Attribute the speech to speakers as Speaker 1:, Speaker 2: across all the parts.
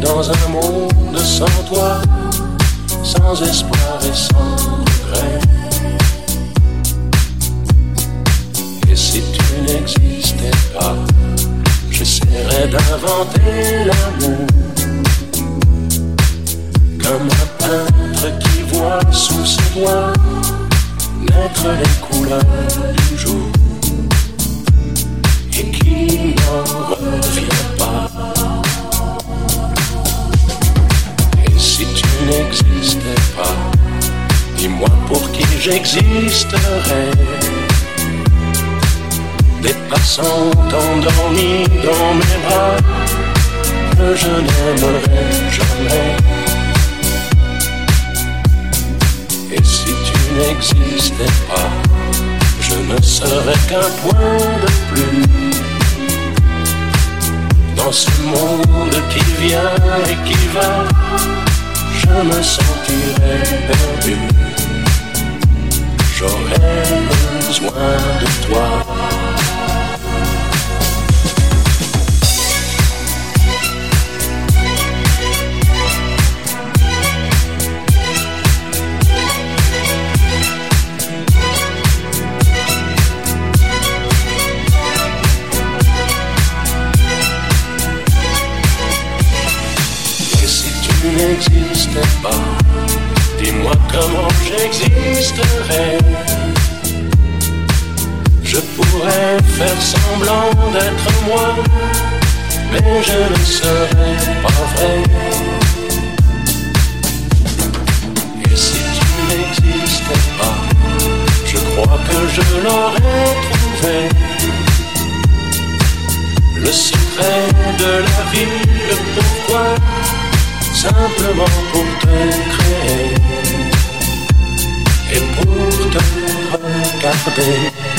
Speaker 1: dans un monde sans toi, sans espoir et sans regret. Et si tu n'existais pas, j'essaierais d'inventer l'amour. Comme un peintre qui voit sous ses doigts naître les couleurs du jour et qui n'en revient pas. n'existais pas, dis-moi pour qui j'existerais. Des passants endormis dans mes bras, que je n'aimerais jamais. Et si tu n'existais pas, je ne serais qu'un point de plus dans ce monde qui vient et qui va je me sentirai perdu. J'aurais besoin de toi. je pourrais faire semblant d'être moi, mais je ne serais pas vrai. Et si tu n'existais pas, je crois que je l'aurais trouvé. Le secret de la vie, le pourquoi, simplement pour te créer. Oh, don't hold back,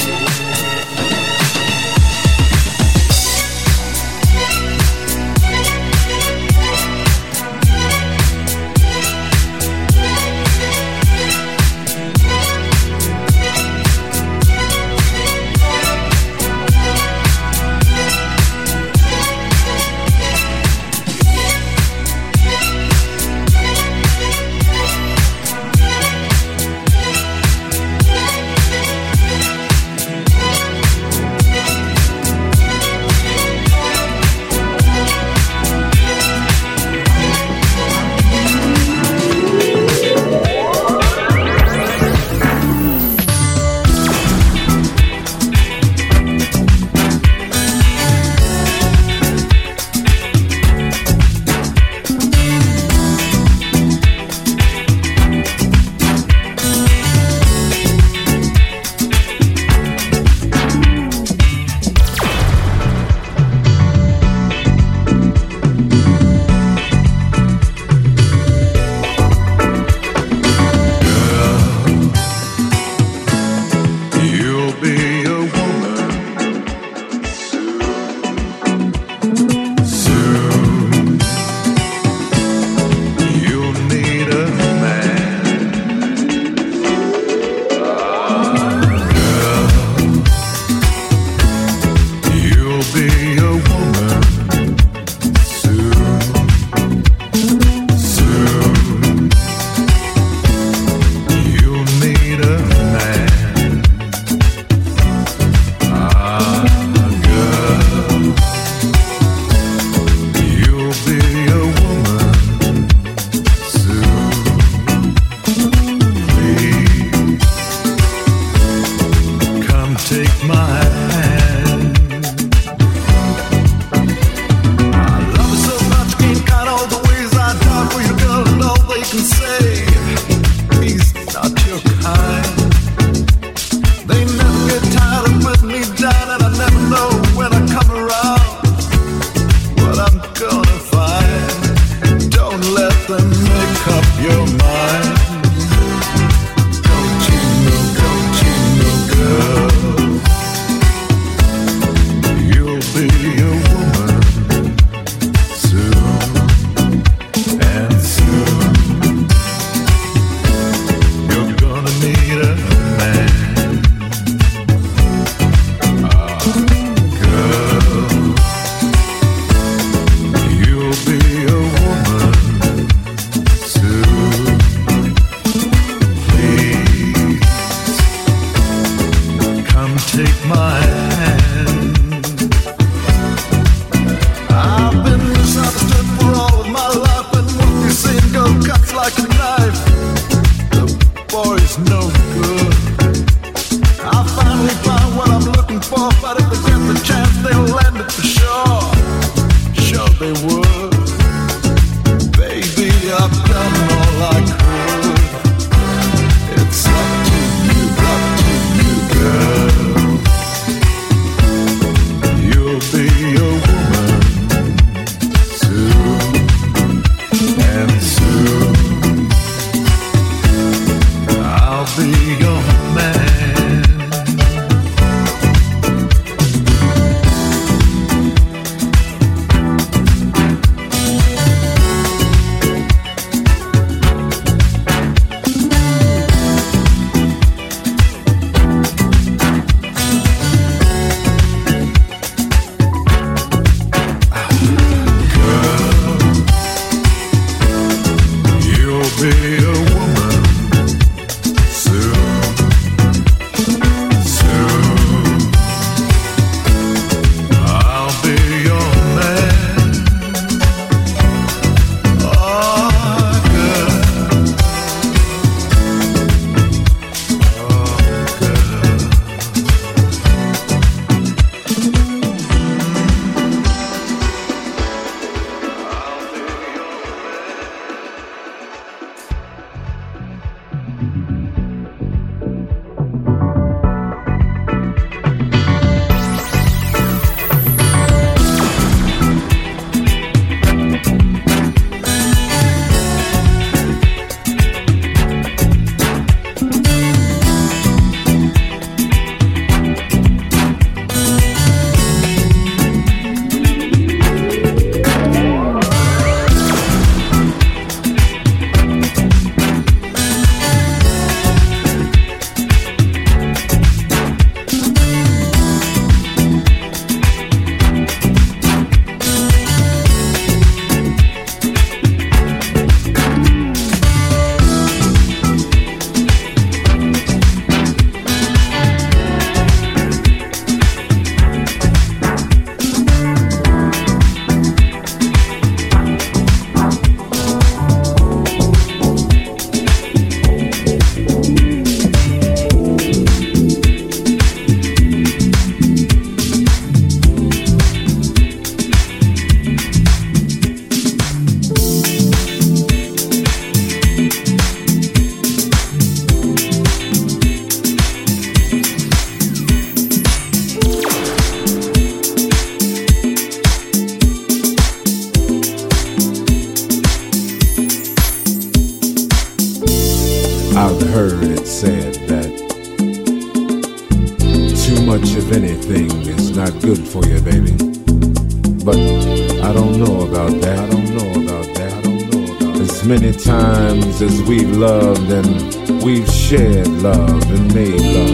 Speaker 2: and we've shared love and made love.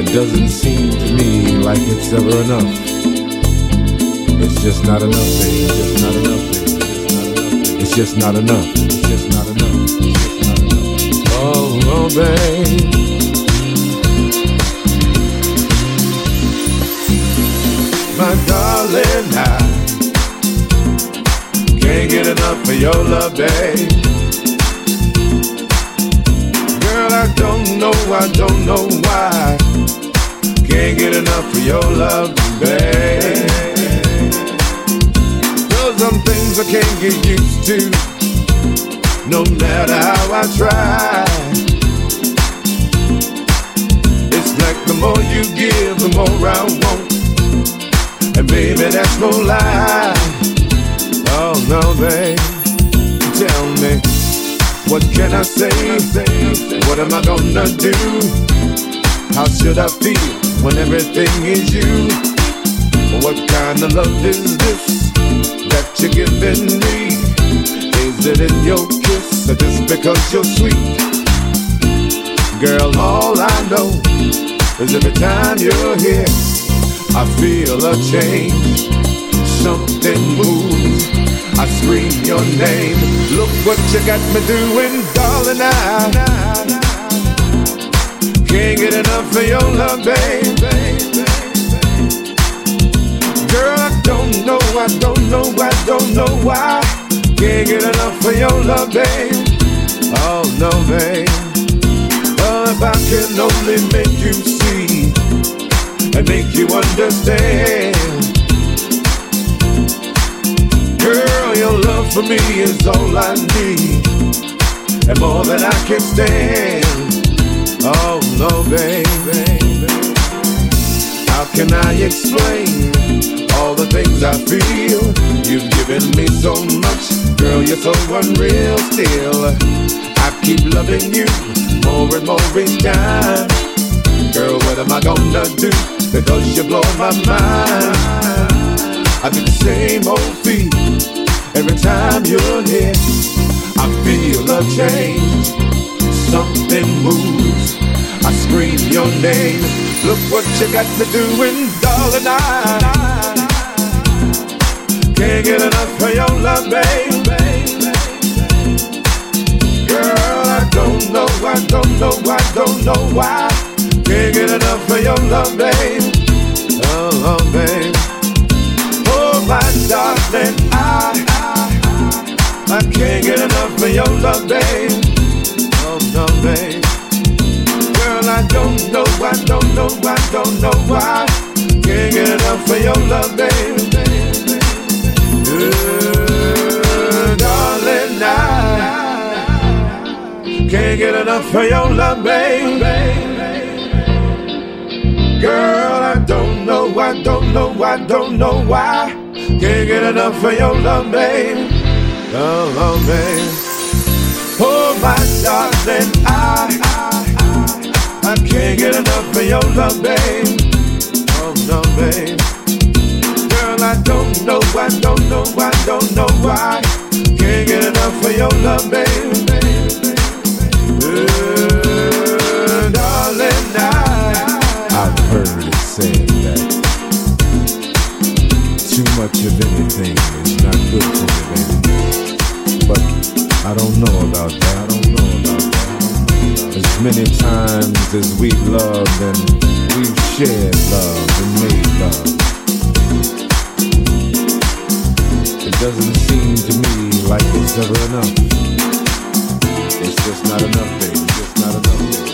Speaker 2: It doesn't seem to me like it's ever enough. It's just not enough, babe. It's just not enough, It's just not enough. It's just not enough. Oh, oh, babe. My darling, I can't get enough of your love, babe. Girl, I don't know, I don't know why. Can't get enough of your love, babe. There's some things I can't get used to, no matter how I try. It's like the more you give, the more I want. And baby, that's no lie. Tell me, what can I say? What am I gonna do? How should I feel when everything is you? What kind of love is this that you're giving me? Is it in your kiss or just because you're sweet? Girl, all I know is every time you're here, I feel a change something moves. I scream your name. Look what you got me doing, darling. I can't get enough of your love, babe. Girl, I don't know, I don't know, I don't know why. Can't get enough of your love, babe. Oh no, babe. Oh, if I can only make you see and make you understand. For me is all I need, and more than I can stand. Oh no, baby. How can I explain all the things I feel? You've given me so much, girl, you're so unreal still. I keep loving you more and more each time. Girl, what am I gonna do? Because you blow my mind. I do the same old feet every time you're near. I feel a change, something moves. I scream your name Look what you got me doing, darling, I can't get enough of your love, baby. Girl, I don't know, I don't know, I don't know why. Can't get enough of of your love, baby. Girl, I don't know, I don't know, I don't know why. Can't get enough of your love, baby. Oh, love, baby. Oh, my darling, I. I I can't get enough of your love, babe. Oh no, babe. Girl, I don't know, I don't know, I don't know why. Can't get enough of your love, babe. Darling, I. I've heard it said that too much of anything is not good for you, baby. But I don't know about that. I don't know as many times as we've loved and we've shared love and made love. It doesn't seem to me like it's ever enough. It's just not enough, baby. Just not enough, baby.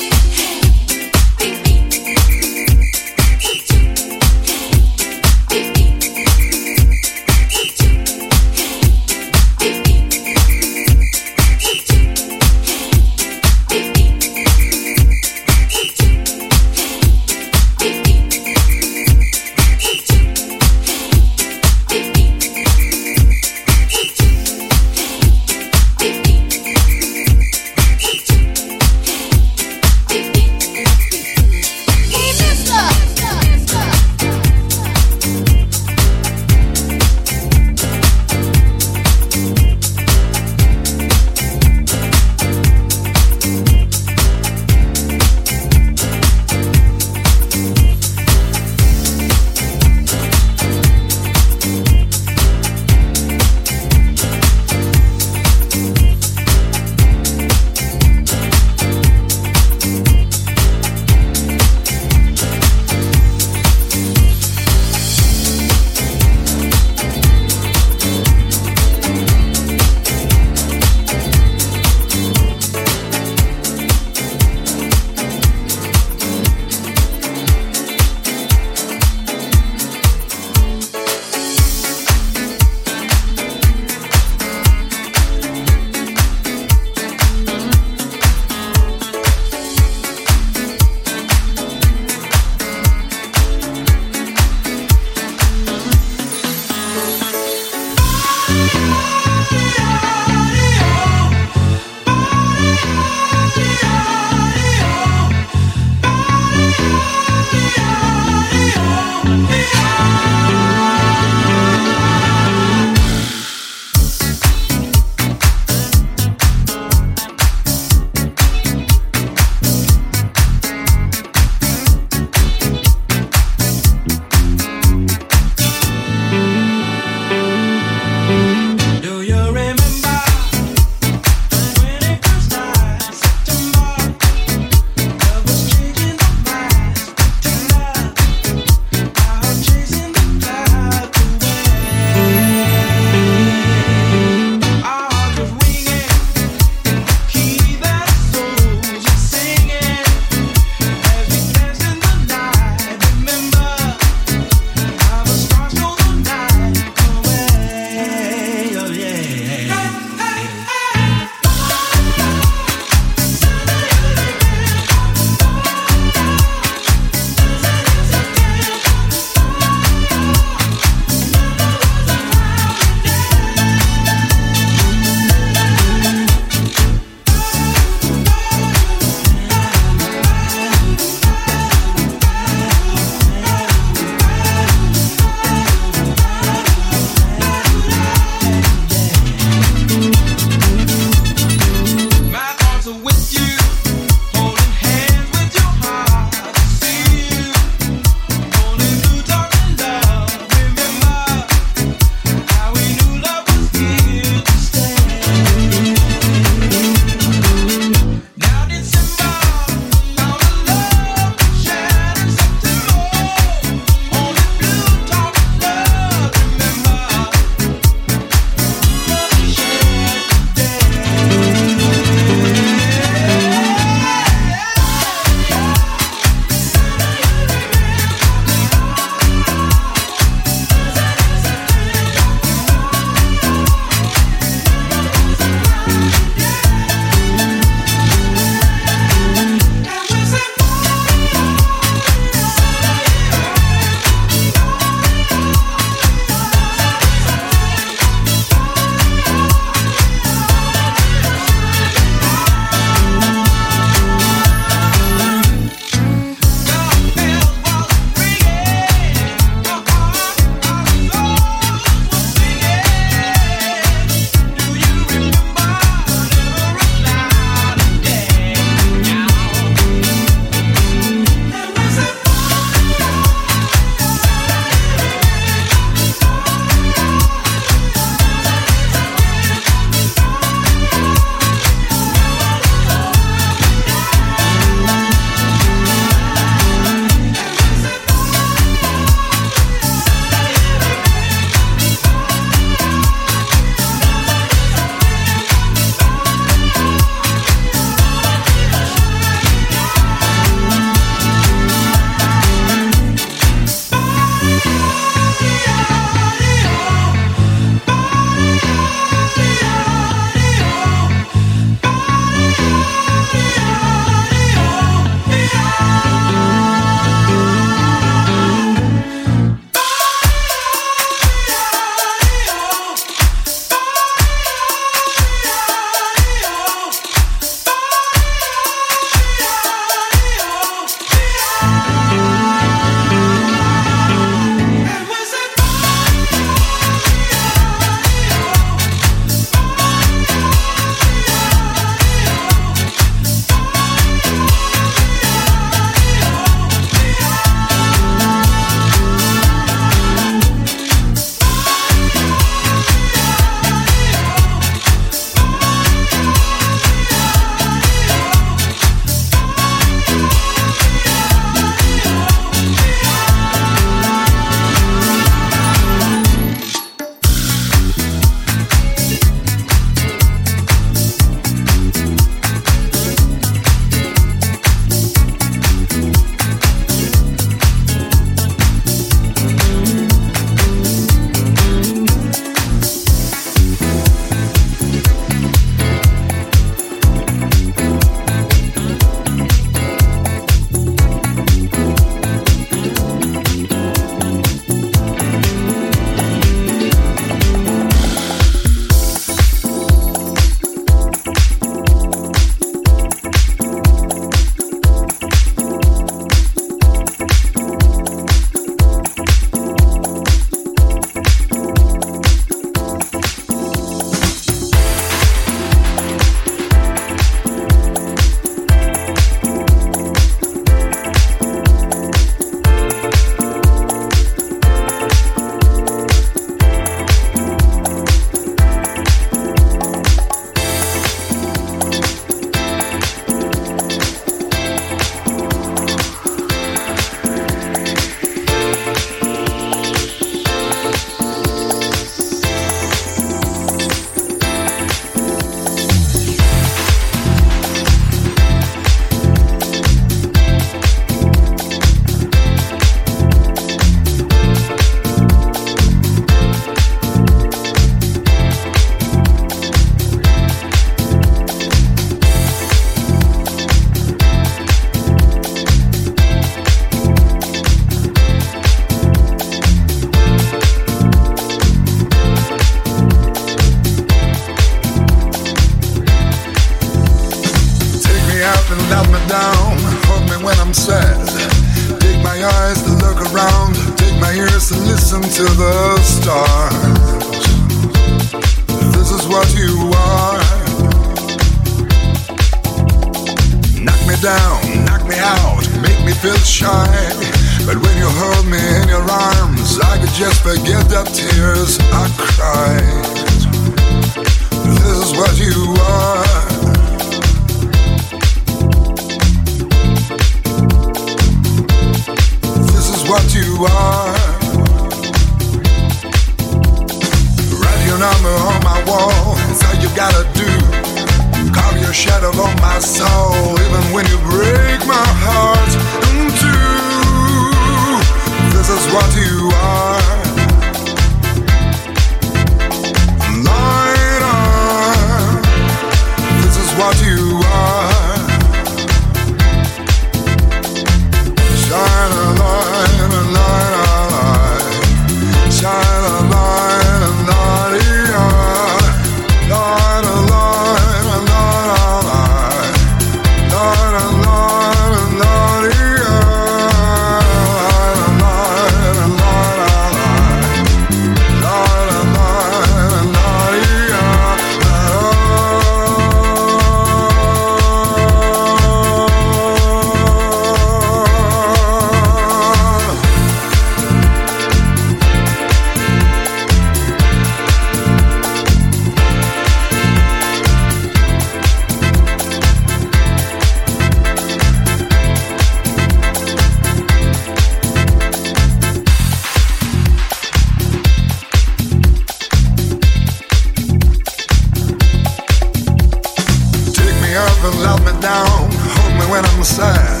Speaker 3: up and let me down. Hold me when I'm sad.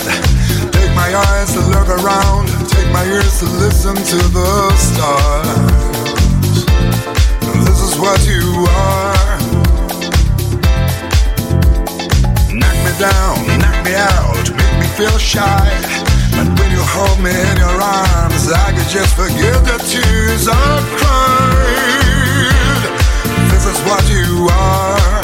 Speaker 3: Take my eyes to look around. Take my ears to listen to the stars. This is what you are. Knock me down, knock me out, make me feel shy. But when you hold me in your arms, I could just forget the tears I've cried. This is what you are.